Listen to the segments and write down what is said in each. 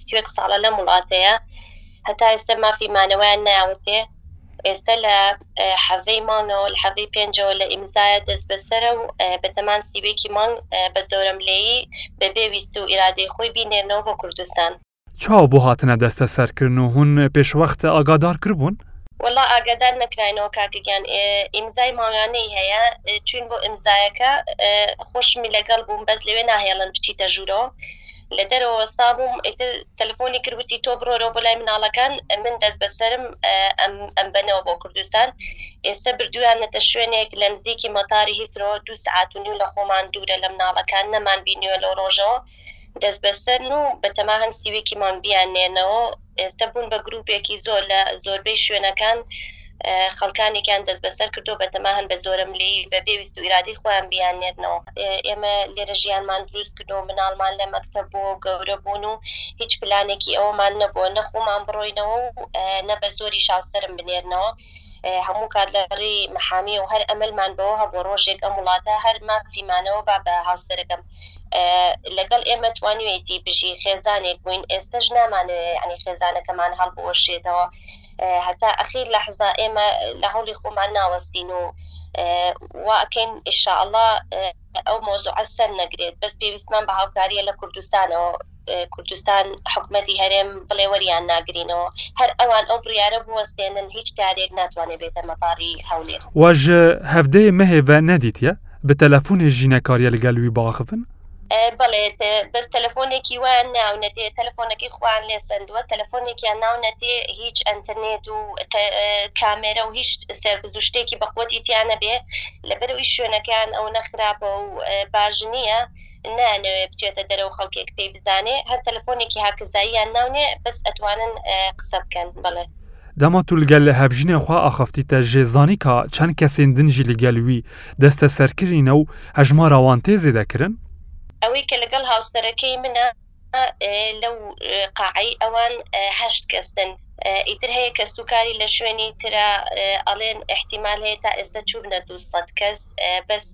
سی و یەک ساڵە لەم وڵاتەیە هەتا ئێستە مافی مانەوەیان ناوەتێ ئێستە لە حەڤەی مانەوە لە حەڤەی پێنجەوە لە ئیمزایە دەست بەسەرە و بەتەمان سیوێکی مانگ بە زۆرم لێی بەبێ ویست و ئیرادەی خۆی بینێرنەوە بۆ کوردستان چاو بۆ هاتنە دەستە سەرکردن و هون پێشوەخت ئاگادار کربوون؟ وەڵا ئاگادار نەکراینەوە کاکە گیان ئیمزای مانگانەی هەیە چوین بۆ ئیمزایەکە خۆشمی لەگەڵ بووم بەس لەوێ ناهێڵن بچیتە ژوورەوە لە دەرەوە وەستا بووم ئیتر تەلەفۆنی کرد وتی تۆ بڕۆرەوە بۆ لای مناڵەکان من دەست بەسەرم ئەمبەنەوە بۆ کوردستان ئێستا بردویانەتە شوێنێک لە نزیکی مەتاری هیترۆ دو سعات و نیو لە خۆمان دوورە لە مناڵەکان نەمان بینیوە لەو ڕۆژەوە دەست بەسەرن و بەتەماهەن سیوێکیمان بیان نێنەوە ئێستە بوون بە گروپێکی زۆر لە زۆربەی شوێنەکان خەڵکانێکیان دەستبەسەر کردووە بەتەما هەن بە زۆرەملێی بەبێ ویست و ئیرادەی خۆیان بیاننێرنەوە. ئێمە لێرە ژیانمان دروست کردووە و مناڵمان لە مەکتەب بووە و گەورە بوون و هیچ پلانێکی ئەوەمان نەبووە نە خۆمان بڕۆینەوە و نە بە زۆریش هاوسەرم بنێرنەوە. هەموو کات لە ڕێی مەحامی و هەر ئەمەلمان بەوە هەبوو ڕۆژێک ئەم وڵاتە هەر مافی مانەوە با بە هاوسەرەکەم لەگەڵ ئێمە توانیوێتی بژی خێزانێک بووین ئێستش نامانەوێ ینی خێزانەکەمان هەڵبوەشێتەوە هەتا ئەخیر لە حزا ئێمە لە هەولی خۆمان ناوەستین و واکەین ئیشاءله ئەو مەوزوعە سەر نەگرێت بەس پێویستمان بە هاوکاریە لە کوردستانەوە کوردستان حکومەتی هەرێم بڵێ وەریان ناگرینەوە هەر ئەوان ئەو بڕیارە بوەستێنن هیچ کارێک ناتوانێ بێتە مەتاڕی هەولێر. واژ هەڤدەێ مەێ ڤە نەدیتیە؟ بە تەلەفونێ ژینە کاریە لەگەل وی باخ ڤن؟ بەڵێت بەس تەلەفۆنێکی وایان ناو نەتێ تەلەفۆنەکەی خوان لێ سەندوە تەلەفۆنێکیان ناو نەتێ هیچ ئەنتەرنێت و کامێرە و هیچ سێرڤس و شتێکی بەقوەتی تیا نەبێ لەبەرئەوی شوێنەکەیان ئەونە خراپە و باشنیە نایانەوێ بچێتە دەرەوە خەڵکێک پێی بزانێ هەر تەلەفۆنێکی هاکزاییان ناونێ بەس ئەتوانن قسە بکەن بەڵێ. دەما تو لگەل هەڤژنێ خوا ئاخفتیتە ژێ زانی کا چەن کەسێن دن ژی لگەل وی دەستە سەرکرینە و هەژمارا وان تێ زێدە کرن؟ ئەوەی کە لەگەڵ هاوسەرەکەی منە. لەو قاعەی ئەوان هەشت کەسن ئیتر هەیە کەسوکاری لە شوێنی ترە ئەڵێن ئیحتیمال هەیە تا ئێستا چوبنە دوو سەد کەس بەس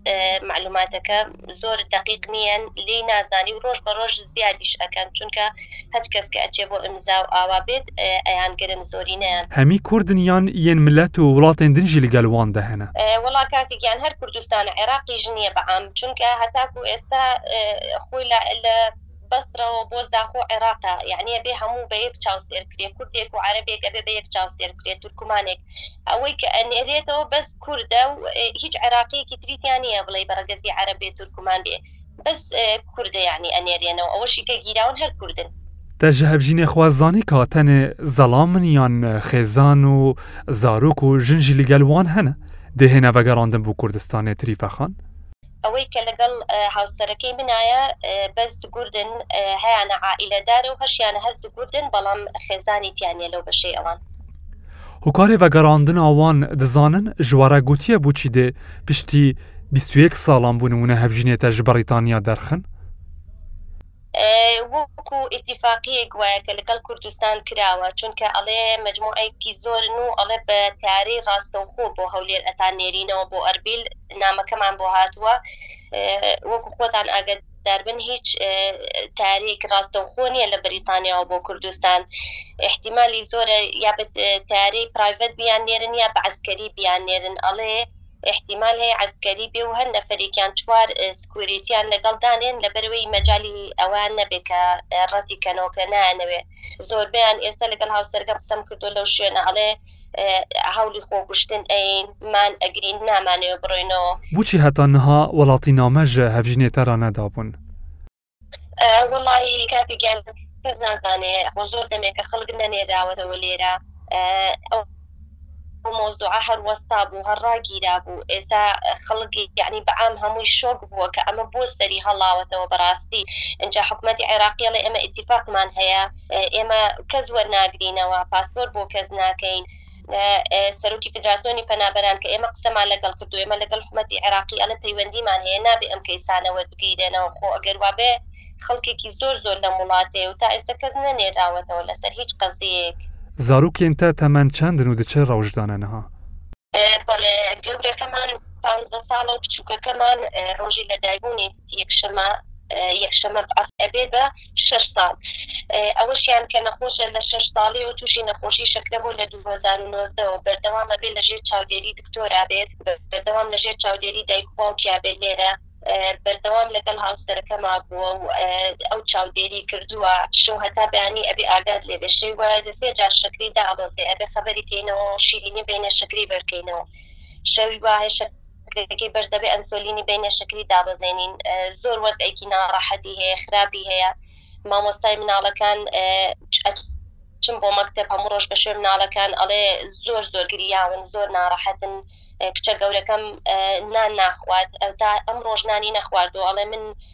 معلوماتەکە زۆر دەقیق نییەن لێی نازانی و ڕۆژ بە ڕۆژ زیادیش ئەکەن چونکە هەچ کەس کە ئەچێ بۆ ئیمزا و ئاوا بێت ئەیان گرن زۆرینەیان هەمی کوردن یان یەن ملەت و وڵاتێن دنجی لەگەل وان دەهنە؟ وەڵا کاکە گیان هەر کوردستانە عێراقیش نییە بە عام چونکە هەتا و ئێستا خۆی لە لە بەسڕەوە بۆ زاخۆ عێراقا یعنی ئەبێ هەموو بە یەک چاو سێر کرێ کوردێک و عەرەبێک ئەبێ بە یەک چاو سێر کرێ تورکمانێک ئەوەی کە ئەنێرێتەوە بەس کوردە و هیچ عێراقیەکی تریتیان نییە بڵێ بە ڕەگەزی عەرەبێ تورکمان بێ بەس کوردە یعنی ئەنێرێنەوە ئەوەشی کە گیراون هەر کوردن تە ژە هەڤژینێ خواززانی کاتەێ زەڵامن یان خێزان و زارۆک و ژنجی لەگەل وان هەنە دێهێنە ڤەگەڕاندن بوو کوردستانێ تریفەخان ئەوەی کە لەگەڵ هاوسەرەکەی منایە بەزد گوردن هەیانە عائیلە دارە و هەشیانە هەزد گوردن بەڵام خێزانی تیا نیە لەو بەشەی ئەوان. هوکارێ ڤەگەراندن ئاوان دزانن ژوارە گوتیە بوچی دێ پشتی بیست و یەک ساڵان بونمونە هەڤژینێتە ژ بەڕیتانیا دەرخن؟ وەکو ئیتیفاقیەی گوایە کە لەگەڵ کوردستان کراوە چونکە ئەڵێ مەجموعەیەکی زۆرن و ئەڵێ بە تەیارەی ڕاستەوخۆ بۆ هەولێر ئەتان نێرینەوە بۆ ئەربیل نامەکەمان بۆ هاتووە وەکو خۆتان ئاگەت داربن هیچ تاریک ڕاستەوخۆ نیە لە بریتانیاەوە بۆ کوردستان احتیممالی زۆرە یا تاریک پرایڤەت بیان نێرن یا بە عسکەری بیان نێرن ئەڵێ ئیحتیمال هەیە عەسکەری بێ و هەر نەفەرێک یان چوار سکوێرێتیان لەگەڵ دانێن لەبەرئەوەی مەجالی ئەوەیان نەبێ کە ڕەتی کەنەوە کە نایانەوێ زۆربەیان ئێستا لەگەڵ هاوسەرەکەم قسەم کردوە لەو شوێنە ئەڵێ هەولی خۆکوشتن ئەین مان ئەگرین نامانەوێ بڕۆینەوە. بوچی هەتا نها وەڵاتی نامە ژە هەڤژینێ تە رانە دابون؟ وەڵایی کاتی گیان کەس نازانێ بۆ زۆر دەمێکە خەڵک نەنێراوەتەوە لێرە مۆزوع هەر وەستا بوو هەر ڕاگیرا بوو ئێستا خەڵکی یعنی بەعام هەمووی شۆک بووە کە ئەمە بۆ سەری هەڵاوەتەوە بەڕاستی ئەجا حکوومەتتی عێراقیڵ ئێمە ئتیفاقمان هەیە ئێمە کەس وەرناگرینەوە پاسپۆر بۆ کەس ناکەین سەرۆکی فیدراسیۆنی پەنابەران کە ئێمە قسەمان لەگەڵ کردو ئێمە لەگەڵ حکومەتی عێراقی ئەڵێ پەیوەندیمان هەیە نابێ ئەم کەیسانە وەربگیرێنەوە خۆ ئەگەر وابێ خەڵکێکی زۆر زۆر لەم وڵات هەیە و تا ئێستا کەس نەنێراوەتەوە لەسەر هیچ قەزیەیەک. زاروکێن تا تەمەن چەندن و دچ ڕەوش دانەنها؟ بەڵێ گەورەکەمان پانزدە ساڵە و بچوکەکەمان ڕۆژی لەدایبوونی یەکشەمە یەکشەمە ئەبێ بە شەش ساڵ ئەوەشیان کە نەخۆشە لە شەش ساڵیەوە تووشی نەخۆشی شەکرە بۆ لە دوو هەزار و نۆزدە وە بەردەوامە بێ لە ژێر چاودێری دکتۆرا بێت بەردەوام لە ژێر چاودێری دایک باوکیا بێت لێرە بەردەوام لەگەڵ هاوسەرەکە مابووە و ئەو چاودێری کردووە شۆ هەتا بەیانی ئەبێ ئاگات لێ بێشەی وە دەسێ جار شکری داڵۆزێ ئەبێ خەبەری کەینەوە شیرینی بینە شکری بەرکەینەوە شەوی واهێشە کەکەی بەرز دەبێ ئەنسۆلینی بینە شەکری دابەزێنین زۆر وەزعێکی ناڕەحەتی هەیە خراپی هەیە مامۆستای مناڵەکان چم بۆ مەکتب هەموو ڕۆژ بە شوێ مناڵەکان ئەڵێ زۆر زۆر گریاون زۆر ناڕەحەتن کچە گەورەکەم نان ناخوات تا ئەم ڕۆژنانی نەخواردو ئەڵێ من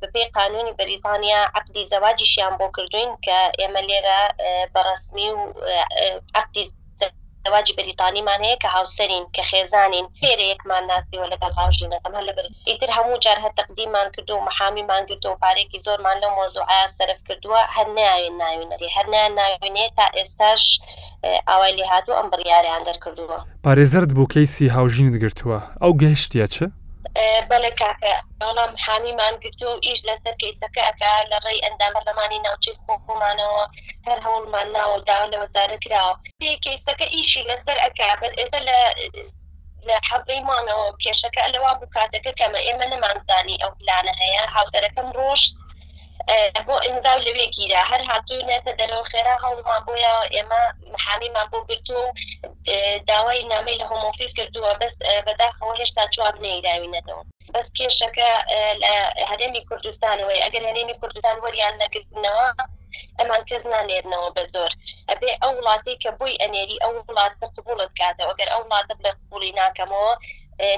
بەپێی قانوونی بەریتانیا عەقدی زەواجیشیان بۆ کردووین کە ئێمە لێرە بە ڕەسمی و عەقدی زەواجی بەریتانیمان هەیە کە هاوسەرین کە خێزانین فێرەیەکمان ناسیوە لەگەڵ هاوژینە ئەمە لە ئیتر هەموو جار هەر تەقدیمان کردو و محامیمان گرتو و پارێکی زۆرمان لەو مۆزوعە سەرف کردووە هەر ناوێن ناوینەتی هەر نایان ناوینێ تا ئێستاش ئاوای لێهاتوو ئەم بڕیاریان دەرکردووە. پارێزەرت بۆ کەیسی هاوژینت گرتووە ئەو گەیشتیە چ؟ بەڵێ کاکە بەڵام حامیمان گرتووە و ئیش لەسەر کەیسەکە ئەکا لە ڕێی ئەندام پەرلەمانی ناوچەی خۆمانەوە هەر هەوڵمان ناوە و داوا لە وەزارەت کراوە کەیسەکە ئیشی لەسەر ئەکا بەس ئێستا لە لە حەڤدەی مانگەوە کێشەکە لەوابوو کاتەکە کەمە ئێمە نەمانزانی ئەو پلانە هەیە هاوسەرەکەم ڕۆشت بۆ ئیمزاو لەوێ گیرا هەر هاتووینەتە دەرەوە خێرا هەوڵمان بۆ یاوە ئێمە محامیمان بۆ گرتووە و داوای نامەی لە هۆمۆفیس کردووە بەس بەداخەوە هێشتا چواب نەیراوینەتەوە بەس کێشەکە لە هەرێمی کوردستانەوەی ئەگەر هەرێمی کوردستان وەریان نەگرتنەوە ئەمان کەس نانێرنەوە بە زۆر ئەبێ ئەو وڵاتی کە بۆی ئەنێری ئەو وڵاتە قوبولت کاتەوە گەر ئەو وڵاتە بە قوڵی ناکەمەوە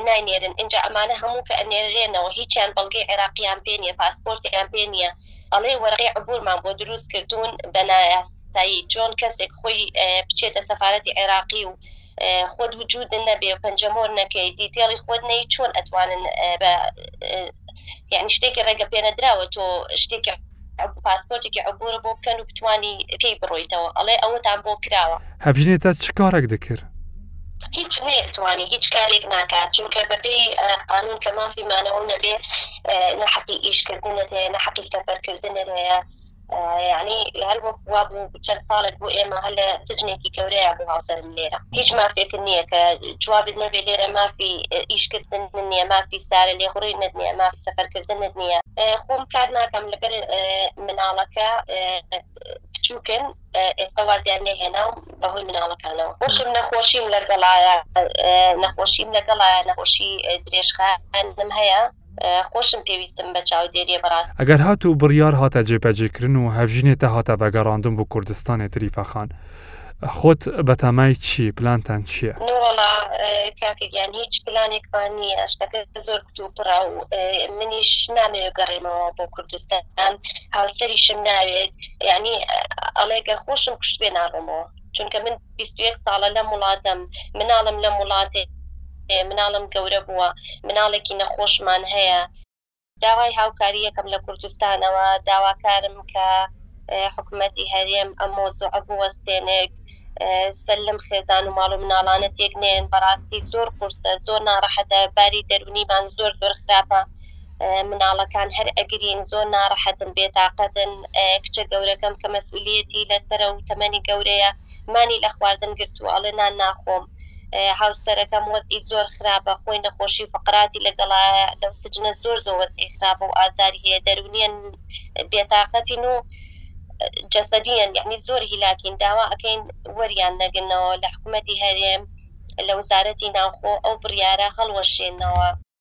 ناینێرن ئینجا ئەمانە هەموو کە ئەنێررێنەوە هیچیان بەڵگەی عێراقیان پێ نیە پاسپۆرتیان پێ نیە ئەڵێ وەرەقەی عبورمان بۆ دروست کردوون بە نایاسایی جۆن کەسێک خۆی بچێتە سەفارەتی عێراقی و خۆت وجود نەبێ و پەنجەمۆر نەکەی دیتێڵی خۆت نەی چۆن ئەتوانن بە یعنی شتێکی ڕێگە پێنەدراوە تۆ شتێکی پاسپۆرتێکی عبورە بۆ بکەن و بتوانی پێی بڕۆیتەوە ئەڵێ ئەوەتان بۆ کراوە. هەڤژنێ تا چ کارەک دەکر؟ هیچ نەیەتوانی هیچ کارێک ناکات چونکە بەپێی قانون کە مافی مانەوەو نەبێ نە حەقی ئیش کردنت هەیە نە حەقی سەفەر کردنت هەیە یەعنی هەر وەک وابوو چەند ساڵێک بوو ئێمە هەر لە سجنێکی گەورەیا بوو هاوسەرم لێرە هیچ مافێکن نییە کە جوابت نەبێ لێرە مافی ئیشکردن نییە مافی سارە لێخوڕی نت نییە مافی سەفەرکردنت نییە خۆم کار ناکەم لەبەر مناڵەکە بچووکن ئێستا وازیان نەهێنا و بەهۆی مناڵەکانەوە خۆشم نەخۆشیم لەگەڵایە نەخۆشیم لەگەڵایە نەخۆشی درێژخانم هەیە خۆشم پێویستم بە چاودێریە بەڕاستی. ئەگەر هات و بڕیار هاتە جێبەجێکرن و هەڤژینێ تە هاتە بە گەڕاندن بۆ کوردستانێ تریفە خان خۆت بەتامای چی پلانتان چیە؟ نەوەڵا کاکە گیان هیچ پلانێکمان نیە شتەکە زۆر کتوپڕە و منیش نامەوێ گەڕێمەوە بۆ کوردستان هاوسەریشم ناوێت یانی ئەڵێ گەر خۆشم کوشتبێ ناڕۆمەوە. چونکە من بیست و یەک ساڵە لەم وڵاتەم، مناڵم لەم وڵاتەیە، مناڵم گەورە بووە، مناڵێکی نەخۆشمان هەیە، داوای هاوکارییەکەم لە کوردستانەوە، داواکارم کە حکومەتی هەرێم ئەم مەوزوعە بوەستێنێک، سەر لەم خێزان و ماڵ و مناڵانە تێک نەیەن، بەڕاستی زۆر قورسە، زۆر ناڕەحەتە، باری دەروونیمان زۆر زۆر خراپە. مناڵەکان هەر ئەگرین زۆر ناڕەحەتن بێتاقەتن کچە گەورەکەم کە مەسئولیەتی لەسەرە و تەمەنی گەورەیە مانی لە خواردن گرتووە ئەڵێ نان ناخۆم هاوسەرەکەم وەزئی زۆر خراپە خۆی نەخۆشی و فقراتی لەگەڵا لەو سجنە زۆر زۆر وەزئی خراپە و ئازاری هەیە دەرونیە بێتاقەتین و جەسەدیان یعنی زۆر هیلاکین داوا ئەەکەین وەریان نەگرنەوە لە حکوومەتی هەرێم لە وزارەتی ناوخۆ ئەو بڕیارە هەڵوەشێنەوە.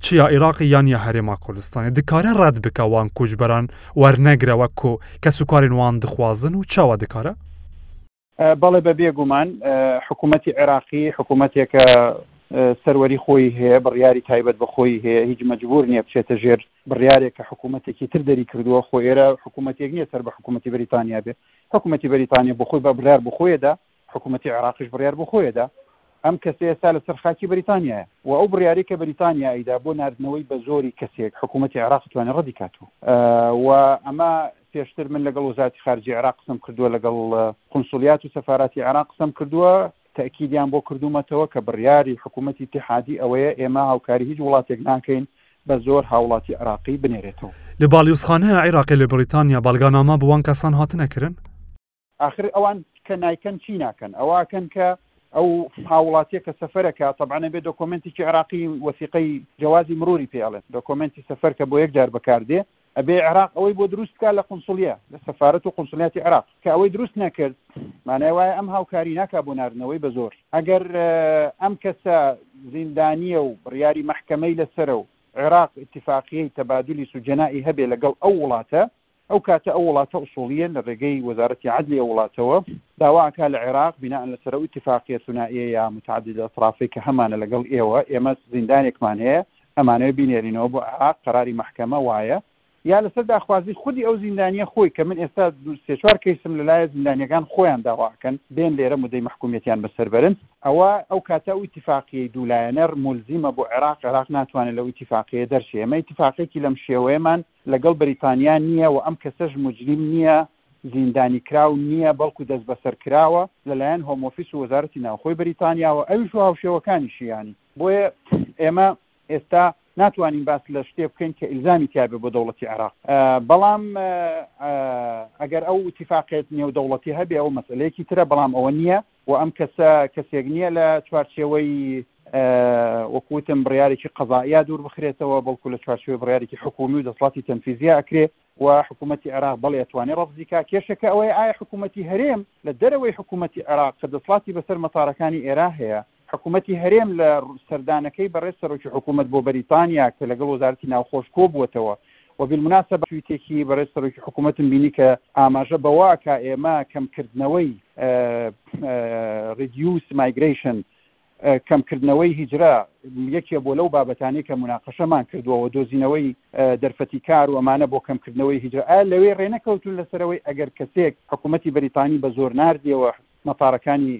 چ یا ئیراقی یان یا هەرێما کوردستانی دکارە ڕەت بکە وان کوچبەران وەرنەگرە وەک کۆ کەس و کارین وان دخوازن و چاوە دکارە؟ بەڵێ بە بێ گومان حکوومەتی عێراقی حکوومەتێکە سەروەری خۆی هەیە بڕیاری تایبەت بە خۆی هەیە هیچ مەجبور نییە بچێتە ژێر بڕیارێک کە حکوومەتێکی تر دەری کردووە خۆ ئێرە حکوومەتێک نییە سەر بە حکوومەتی بریتانیا بێ حکوومەتی بریتانیا بخۆی بە بڕار بخۆیدا حکومەتی عێراقیش بڕیار بۆ خۆی ئەدا. ئەم کەسە ئێستا لە سەر خاکی بەریتانیایە و ئەو بڕیارەی کە بەریتانیا ئەیدا بۆ ناردنەوەی بە زۆری کەسێک حکومەتی عێراق ئەتوانێ ڕەدی کات و و ئەمە پێشتر من لەگەڵ وەزارەتی خارجی عێراق قسەم کردووە لەگەڵ قونسولیات و سەفاراتی عێراق قسەم کردووە تەئکیدیان بۆ کردوومەتەوە کە بڕیاری حکومەتی ئیتیحادی ئەوەیە ئێمە هاوکاری هیچ وڵاتێک ناکەین بە زۆر هاوڵاتی عێراقی بنێرێتەوە. لە باڵیوزخانەە عێراقێ لە بڕیتانیا بەڵگانامە بۆ وان کەسان هاتنە کرن؟ ئاخر ئەوان کە نایکەن چی ناکەن ئەوە ئەکەن کە ئەو هاوڵاتیە کە سەفەرەکە تەبعەنە بێ دۆکۆمنتێکی عراقی وەسیقەی جوازی مروری پێڵێن دۆکۆمنتی سەفەر کە بۆ یەکجار بەکاردێ ئەبێ عراق ئەوەی بۆ دروست بکە لە قنسڵە لە سەفاەت و قنسلیاتی عراق کە ئەوەی دروست نەکرد مانای وایە ئەم هاوکاری ناکا بۆ نردنەوەی بە زۆر ئەگەر ئەم کەسە زیندانیە و بڕیاری محکمەی لەسرە و عێراق اتفاقیەی تەبادلی سوجەنائی هەبێ لەگەڵ ئەو وڵاتە ئەو کاتە ئەو وڵاتە ئوسوڵیەن لە ڕێگەی وەزارەتی عەدلی ئەو وڵاتەوە داوا ئەکا لە عێراق بینائەن لەسەر ئەو ئیتفاقیە ثنائیەیە متعددە الاطرافەی کە هەمانە لەگەڵ ئێوە ئێمە زیندانێکمان هەیە ئەمانەوێ بینێرینەوە بۆ عێراق قەراری مەحکەمە وایە یا لەسەر داخوازی خودی ئەو زیندانیە خۆی کە من ئێستا دو سێ چوار کەیسم لەلایە زیندانیەکان خۆیان داوا ئەکەن بێن لێرە مدەی مەحکومیەتیان بەسەر بەرن ئەوە ئەو کاتە ئەو ئیتفاقیەی دوولایەنە موولزیمە بۆ عێراق عێراق ناتوانێت لەو ئیتفاقیە دەرچێ ئێمە ئیتفاقێکی لەم شێوەیەمان لەگەڵ بەریتانیا نییە و ئەم کەسەش موجریم نییە، زیندانیکراو نییە، بەڵکو دەستبەسەرکراوە لەلایەن هۆم ئۆفیس و وەزارەتی ناوخۆی بەریتانیاوە، ئەویش و هاوشێوەکانیشی یانی. بۆیە ئێمە ئێستا ناتوانین باس لە شتێ بکەین کە ئیلزامی تیابێ بۆ دەوڵەتی عێراق. بەڵام ئەگەر ئەو ئیتیفاقێت نێودەوڵەتی هەبێ ئەوە مەسەلەیەکی ترە، بەڵام ئەوە نییە. وە ئەم کەسە کەسێک نیە لە چوارچێوەی وەکو وتم بڕیارێکی قەزائیا دوور بخرێتەوە بەڵکو لە چوارچێوەی بڕیارێکی حکومی و دەسڵاتی تەنفیزیا ئەکرێ و حکوومەتتی عێراق بەڵێ ئەتوانێ ڕەفزی کا کێشەکە ئەوەی ئایا حکوومەتتی هەرێم لە دەرەوەی حکوومەتتی عێراق کە دەسڵاتی بەسەر مەتارەکانی ئێرا هەیە حکوومەتتی هەرێم لە سەردانەکەی بەڕێز سەرۆکی حکوومەت بۆ بەریتانیا کە لەگەڵ وەزارەتی ناوخۆش کۆبووەتەوە وەبیلموناسەبە تویتێکی بەڕێز سەرۆکی حکوومەتم بینی کە ئاماژە بەوە ئەکا ئێمە کەمکردنەوەی ڕیدیوس مایگرەیشن کەمکردنەوەی هیجرە یەکێ بۆ لەو بابەتانی کە مناقەشەمان کردووەوە دۆزینەوەی دەرفەتی کار و ئەمانە بۆ کەمکردنەوەی هیجرە ئایا لەوێ ڕێنەکەوتون لەسەرەوەی ئەگەر کەسێک حکوومەتی بەریتانی بە زۆر نردیەوە مەتارەکانی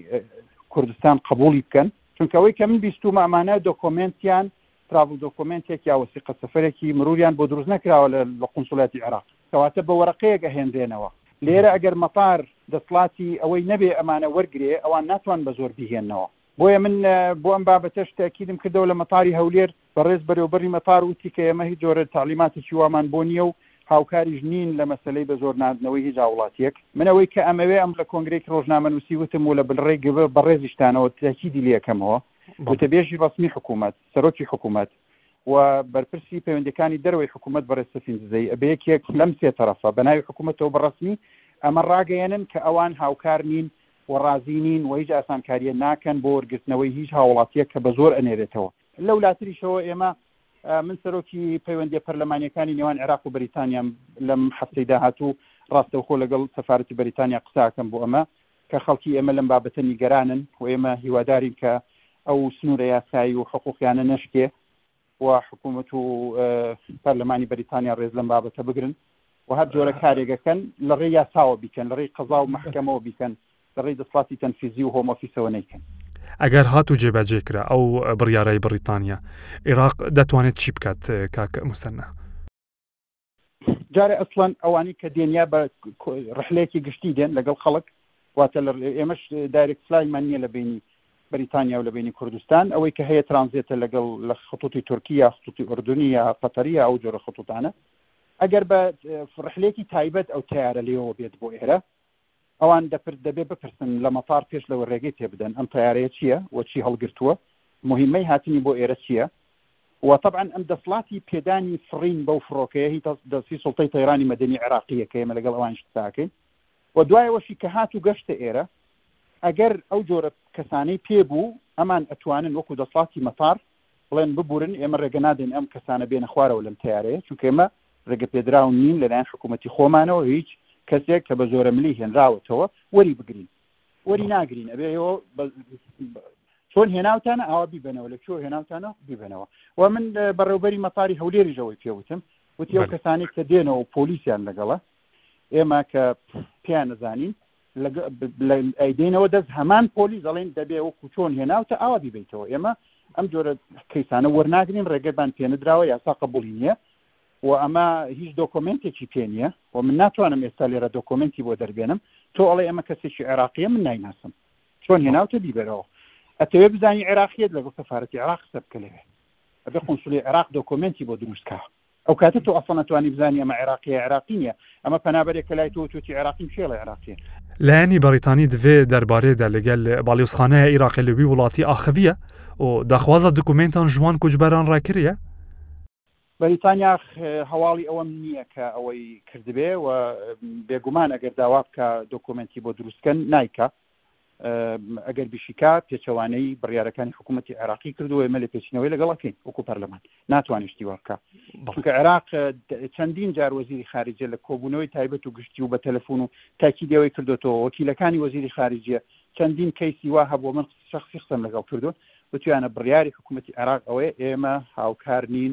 کوردستان قبولی بکەن چونکەوەی کە من بیستومە ئەمانە دۆکۆمنتیان تراڤڵ دۆکۆمێنتێک یا وەسیقە سەفەرێکی مروریان بۆ دروست نەکراوە لە لە قونسولیاتی عێراق کەواتە بە وەرەقەیەک ئەهێنرێنەوە لێرە ئەگەر مەتار دەسڵاتی ئەوەی نەبێ ئەمانە وەرگرێ ئەوان ناتوان بە زۆر بیهێنەوە بۆیە من بۆ ئەم بابەتەش تەئکیدم کردەوە لە مەتاری هەولێر بەڕێز بەرێوبەری مەتار وتی کە ئێمە هیچ جۆرە تەعلیماتێکی وامان بۆ نییە و هاوکاریش نین لە مەسەلەی بە زۆر ناردنەوەی هیچ هاوڵاتیەک من ئەوەی کە ئەمەوێ ئەم لە کۆنگرەیەکی ڕۆژنامەنووسی وتم و لە بنڕەی گڤ بەڕێزیشتانەوە تەئکیدی لێ ئەکەمەوە وتەبێژی ڕەسمی حکوومەت، سەرۆکی حکوومەت و بەرپرسی پەیوەندیەکانی دەرەوەی حکوومەت بەڕێز سەفین دزەیی ئەبێ یەکێک لەم سێ تەرەفە بە ناوی حکوومەتەوە بە ڕەسمی ئەمە ڕاگەیەنن کە ئەوان هاوکار نین و ڕازی نین و هیچ ئاسانکارییە ناکەن بۆ وەرگرتنەوەی هیچ هاووڵاتییەک کە بە زۆر ئەنێرێتەوە. لەو لاتریشەوە ئێمە من سەرۆکی پەیوەندیە پەرلەمانیەکانی نێوان عێراق و بەریتانیام لەم هەفتەی داهاتوو ڕاستەوخۆ لەگەڵ سەفارەتی بەریتانیا قسە ئەکەم بۆ ئەمە کە خەڵکی ئێمە لەم بابەتە نیگەرانن و ئێمە هیوادارین کە ئەو سنوورە یاسایی و حقووقییانە نەشکێ و حکوومەت و پەرلەمانی بەریتانیا ڕێز لەم بابەتە بگرن و هەر جۆرە کارێکەکەن لە ڕێی یاساوە بیکەن لە ڕێی قەزا و مەحکەمەوە بیکەن لە ڕێی دەسڵاتی تەنفیزی و هۆمۆفیسەوە نەیکەن. ئەگەر هاتوو جێبەجێ کرا ئەو بڕیارەی بڕیتانیا، ئێراق دەتوانێت چی بکات کاک موسەننا؟ جارێ ئەسڵەن ئەوانی کە دێن یا بە ڕحلەیەکی گشتی دێن لەگەڵ خەڵک واتە لە ئێمەش دایرێک فلایمان نییە لە بینی بریتانیا و لە بینی کوردستان ئەوەی کە هەیە ترانزێتە لەگەڵ لە خطوتی تورکیا خطوتی ئۆردنی یا قەتەریە ئەو جۆرە خطوتانە ئەگەر بە ڕحلێکی تایبەت ئەو تیارە لێەوە بێت بۆ ئێرە ئەوان دەپر دەبێ بپرسن لە مەتار پێش لەوە رێگەی پێ بدەن ئەم تەیارەیە چییە و چی هەڵگرتووە موهیمەی هاتنی بۆ ئێرە چییە و تەبعەن ئەم دەسڵاتی پێدانی فڕین بەو فڕۆکەیە هی تەس دەستی سوڵتەی تەیرانی مەدەنی عێراقییە کە ئێمە لەگەڵ ئەوانیش قساکەین و دوایەوەشی کە هات و گەشتە ئێرە ئەگەر ئەو جۆرە کەسانەی پێ بوو ئەمان ئەتوانن وەکو دەسڵاتی مەتار بڵێن ببورن ئێمە ڕێگە نادەین ئەم کەسانە بێنە خوارەوە لەم تەیارەیە چونکە ئێمە ڕێگە پێدراو نین لەلایەن حکوومەتی خۆمانەوە هیچ کەسێک کە بە زۆرە ملی هێنراوەتەوە وەری بگرین وەری ناگرین ئەبێ ئێوە چۆن هێناوتانە ئاوا بیبنەوە لە چۆ هێناوتانە بیبنەوە و من بەڕێوبەری مەتاری هەولێریشەوەی پێوتم وتی ئەو کەسانی کە دێنەوە پۆلیسیان لەگەڵە ئێمە کە پیان نزانین ئەیدەینەوە دەست هەمان پۆلیس دەڵێن دەبێ وەکو چۆن هێناوتە ئاوا بیبیتەوە ئێمە ئەم جۆرە کەیسانە وەرناگرین ڕێگەبان پێنەدراوە یاسا قبولی نییە و ئەمە هیچ دۆکۆمنتێکی پێ نییە و من ناتوانم ئێستا لێرە دۆکۆمنتی بۆ دەربێنم تۆ ئەڵێ ئەمە کەسێکی عێراقیە من نایناسم چۆن هێناوتە بیبەرەوە ئەتەوێ بزانانی عێراقیت لەگەڵ سەفاەتی عراق قسە بکە لەوێ ئەبێ قنسلی عراق دۆکۆمنتی بۆ دروستکە ئەو کاتە تۆ ئەسڵەن ئەتوانی بزانی ئەمە عێراقیە یا عێراقی نیە، ئەمە پەنابەرێکە لای تۆ و تۆتی عێراقیم کێ ئەڵێ عێراقیە؟ لایەنی بەڕیتانی دڤێ دەربارەێ دە لەگەل باڵیۆزخاناێ ئیراقێ لە وی وڵاتی ئاخڤیە و داخوازە دکومێنتان ژوان کوچبەران ڕا کریە. بەریتانیا هەواڵی ئەوەم نیە کە ئەوەی کردبێ و بێگومان ئەگەر داوا بکا دۆکۆمێنتی بۆ دروست کەن نایکا. ئەگەر بشیکا پێچەوانەی بڕیارەکانی حکوومەتتی عێراقی کردو ئێمە لە پێچینەوەی لەگەڵەکەین وەکو پەرلەمان ناتوانشتی وابکە بەڵکە عێراق چەندین جار وەزیری خارجە لە کۆبوونەوەی تایبەت و گشتی و بە تەلەفۆن و تاکیدەوەی کردوەوە وەکیلەکانی وەزیری خارجە چەندین کەیسی وا هەبوو من شخصی قسەم لەگەڵ کردو وتویانە بڕیاری حکوومەتتی عێراق ئەوەیە ئێمە هاوکار نین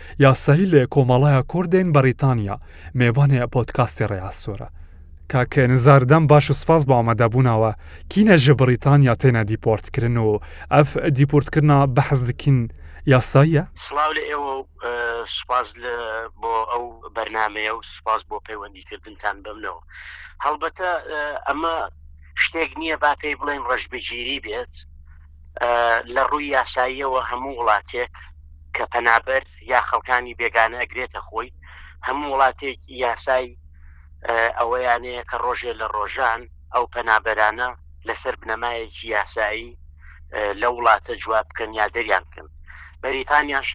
یاسایل کۆمەڵایا کوردێن بەڕیتانیا مێوانێ پۆدکاستی ڕێئاسۆرە. کاک نزار دەم باش و سپاس بۆ ئامادەبووناوە. کینە ژە بڕیتانیا تێنە دیپۆرت کرن و ئەف دیپورت کرنا بەحس دکین یاساییە؟ سڵاو لە ئێوە و سوپاس لە بۆ ئەو بەرنامەیە و سوپاس بۆ پەیوەندیکردنتان بەمنەوە هەڵبەتە ئەمە شتێک نییە با پێی بڵێن ڕەشبگیری بێت، لە ڕووی یاساییەوە هەموو وڵاتێک کە پەنابەر یا خەڵکانی بێگانە ئەگرێتە خۆی هەموو وڵاتێک یاسای ئەوەیانەیە کە ڕۆژێ لە ڕۆژان ئەو پەنابەرانە لەسەر بنەمایەکی یاسایی لە وڵاتە جواب بکەن یا دەریان بکەن بەریتانیاش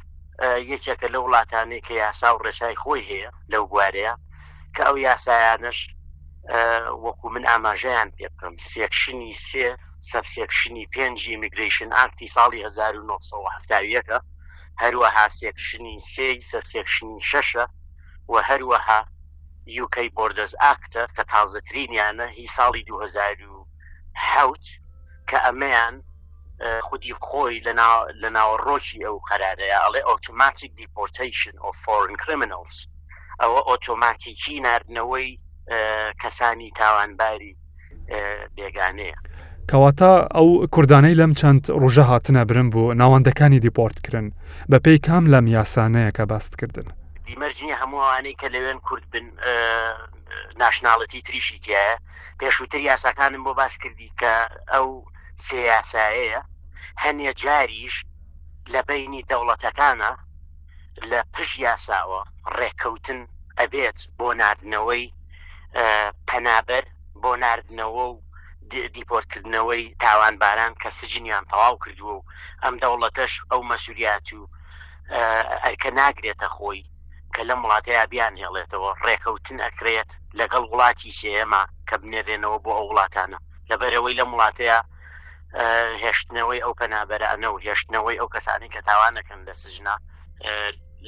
یەکێکە لە وڵاتانەی کە یاسا و ڕێسای خۆی هەیە لەو بوارەیە کە ئەو یاسایانش وەکو من ئاماژەیان پێ بکەم سێکشنی سێ سەبسێکشنی پێنج ئیمیگرەیشن ئاکتی ساڵی هەزار و نۆ سەد و حەفتا و یەک ە، هەروەها سێکشنی سێ ی سەبسێکشنی شەش ە و هەروەها UK Borders Act ە کە تازەترینیانە هی ساڵی دوو هەزار و حەوت کە ئەمەیان خودی خۆی لە ناوەڕۆکی ئەو قەرارەیە ئەڵێ Automatic Deportation of Foreign Criminals ئەوە ئۆتۆماتیکی ناردنەوەی کەسانی تاوانباری بێگانەیە کەواتە ئەو کوردانەی لەم چەند ڕژە هاتنە برم بوو ناوەندەکانی دیپۆرتکردن بە پێی کام لەم یاسانەیە کە باستکردن دیمەرجنی هەمووانەی کە لەوێن کورد بن ناشناڵەتی تریشی تایە پێشووتر یاساکانم بۆ باس کردی کە ئەو سێ یاسایەیە هەنێ جاریش لە بینی دەوڵەتەکانە لە پشت یاساوە ڕێککەوتن ئەبێت بۆ ناردنەوەی پەنابەر بۆ ناردنەوە و دیپۆرتکردنەوەی تاوانباران کە سجنیان تەواو کردووە و ئەم دەوڵەتەش ئەو مەسوریات و ئەرکە ناگرێتە خۆی کە لەم وڵاتەیە بیان هێڵێتەوە ڕێکەوتن ئەکرێت لەگەڵ وڵاتی سێمە کە بنێرێنەوە بۆ ئەو وڵاتانە لەبەرەوەی لەم وڵاتەیە هێشتنەوەی ئەو پەنابەرانە و هێشتنەوەی ئەو کەسانی کە تاوانەکەن لە سجنا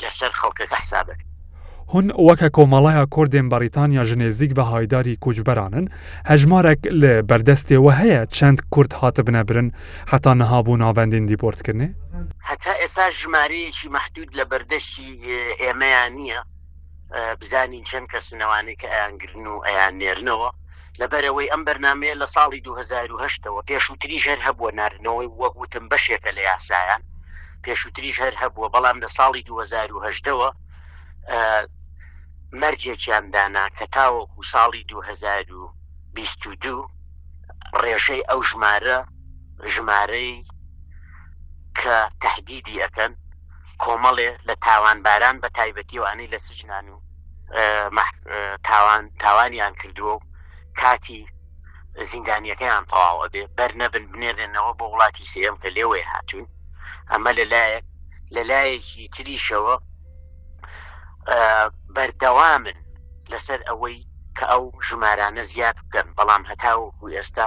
لەسەر خەڵکەکە حسابەکە هون وەکە کۆمەڵەیە کوردێن بەریتانیا ژنێزیک بە هایداری کوچبەرانن هەژمارێک لە بەردەستێ وە هەیە چەند کورد هاتبنە برن حتا نەهابوو ناوەندین دیپۆرتکردێ هەتا ئێسا ژمارەیەکی مەحدود لە بەردەستی ئێمەیان نییە بزانین چەند کەسن ئەوانەی کە ئەیانگرن و ئەیان نێرنەوە لەبەرەوەی ئەم بەرنمەیە لە ساڵی 2010ەوە پێشووتری ژەر هەبووە ناردنەوەی وەک وتم بەشێکە لە یاسایان پێشووتری ژەر هەبووە بەڵام لە ساڵی 2010ەوە مەرجێکیان دانا کە تاوەکو ساڵی 2022 ڕێژەی ئەو ژمارە ژمارەی کە تهدیدی ئەەکەن کۆمەڵێ لە تاوانباران بە تایبەتی ئەوانەی لە سجنان و تاوان تاوانیان کردووە و کاتی زیندانیەکەیان تەواوە بێ بەر نەبن بنێرێنەوە بۆ وڵاتی سم کە لێوەی هاتوون ئەمە لەلایەک لەلایەکی تریشەوە بەردەوامن لەسەر ئەوەی کە ئەو ژمارانە زیاد بکەن بەڵام هەتاو و ئێستا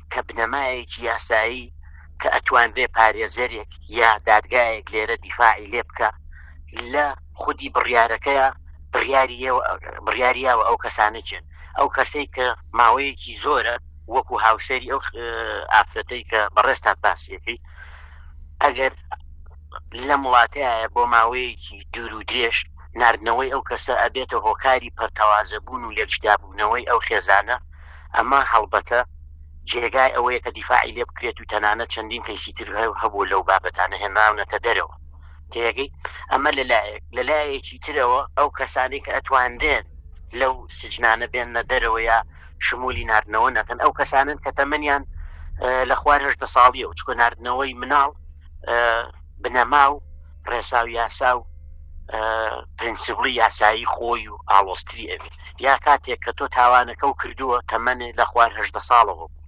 کە بنەمایەکی یاسایی کە ئەتوانرێ پارێزەرێک یا دادگایەک لێرە دیفاعی لێ بکە لە خودی بڕیارەکەیە بڕیاریەوە ئەو کەسانە چێن ئەو کەسەی کە ماوەیەکی زۆرە وەکو هاوسری ئەو ئافرەتەی کە بەڕێستان باسیەکەی ئەگەر لە وڵاتەیە بۆ ماوەیەکی دوور و درێژ نردنەوەی ئەو کەسە ئەبێتە هۆکاری پەرتەوازە بوون و لێکشدابوونەوەی ئەو خێزانە ئەمە هەڵبەتە جێگای ئەوەیە کە دیفاعی لێ بکرێت و تەنانەت چەندین کەیسی تر هەبوو لەو بابەتانە هێنراونەتە دەرەوە تێگەی ئەمە لەلایەک لەلایەکی ترەوە ئەو کەسانی کە ئەتواندرێن لەو سجنانە بێنە دەرەوەیە شمولی نردنەوە نەکەن ئەو کەسانن کە تەمەنیان لە خوارهشدە ساڵیەوە چکۆ نردنەوەی مناڵ بنەما و ڕێسا و یاسا و پرینسیبڵی یاسایی خۆی و ئاڵۆستری ئەوێ یا کاتێک کە تۆ تاوانەکە و کردووە تەمەێ لە خوارهدە ساڵەوە بوو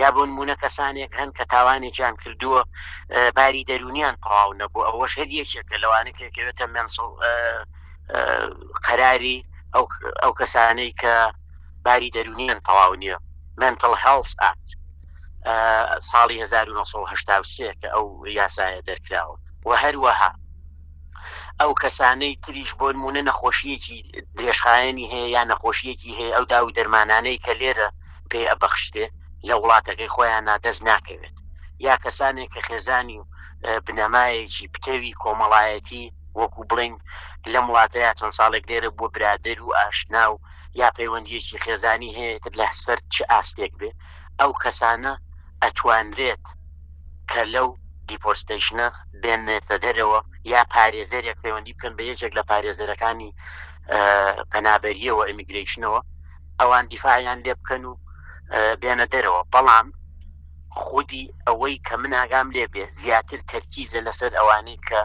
یا بۆ نمونە کەسانێک هەن کە تاوانێکیان کردووە باری دەرونیان تەواو نەبوو ئەوەش هەر یەکێکە لەوانە کەکەوێتە مێنسڵ قەراری ئەو کەسانەی کە باری دەرونیان تەواو نییە منتل هەڵس ئاکت ساڵی 1970 کە ئەو یاسایە دەرکراوە و هەروەها ئەو کەسانەی تریش بۆ نمونە نەخۆشیەکی درێژخایەنی هەیە یا نەخۆشیەکی هەیە ئەو داوی دەرمانانەی کە لێرە پێ ئەبەخشتێ لە وڵاتەکەی خۆیان نادەست ناکەوێت یا کەسانێک کە خێزانی و بنەمایەکی پتەوی کۆمەڵایەتی وەکو بڵین لە وڵاتەیە چەند ساڵێک لێرە بۆ برادر و ئاشنا و یا پەیوەندیەکی خێزانی هەیە تر لە سەر چ ئاستێک بێ ئەو کەسانە ئەتوانرێت کە لەو دیپۆرتەیشنە بێنرێتە دەرەوە یا پارێزەرێک پەیوەندی بکەن بە یەکێک لە پارێزەرەکانی پەنابەریەوە ئیمیگریشنەوە ئەوان دیفاعیان لێ بکەن و بێنە دەرەوە بەڵام خودی ئەوەی کە من ئاگام لێ بێ زیاتر تەرکیزە لەسەر ئەوانەی کە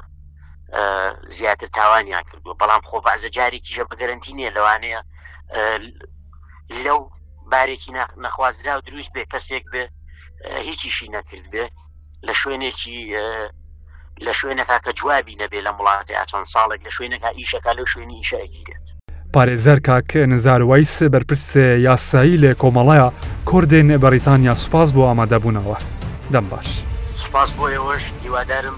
زیاتر تاوانیان کردووە بەڵام خۆ بەعزە جارێکیشە بەگەرنتی نیە لەوانەیە لەو بارێکی نەخوازرا و دروست بێ کەسێک بێ هیچیشی نەکرد بێ لە شوێنێکی لە شوێنەکە کە جوابی نەبێ لە وڵاتی ئاچەند ساڵێک لە شوێنەکە ئیشەکە لەو شوێنی ئیشەگیرێت پارێزەر کاک نزار وایس بەرپرس یاسایی لێ کۆمەڵەیە کۆردێن بەریتانیا سوپاس بۆ ئامادەبوونەوە دەم باش سوپاس بۆ ئێوەش هیوادارم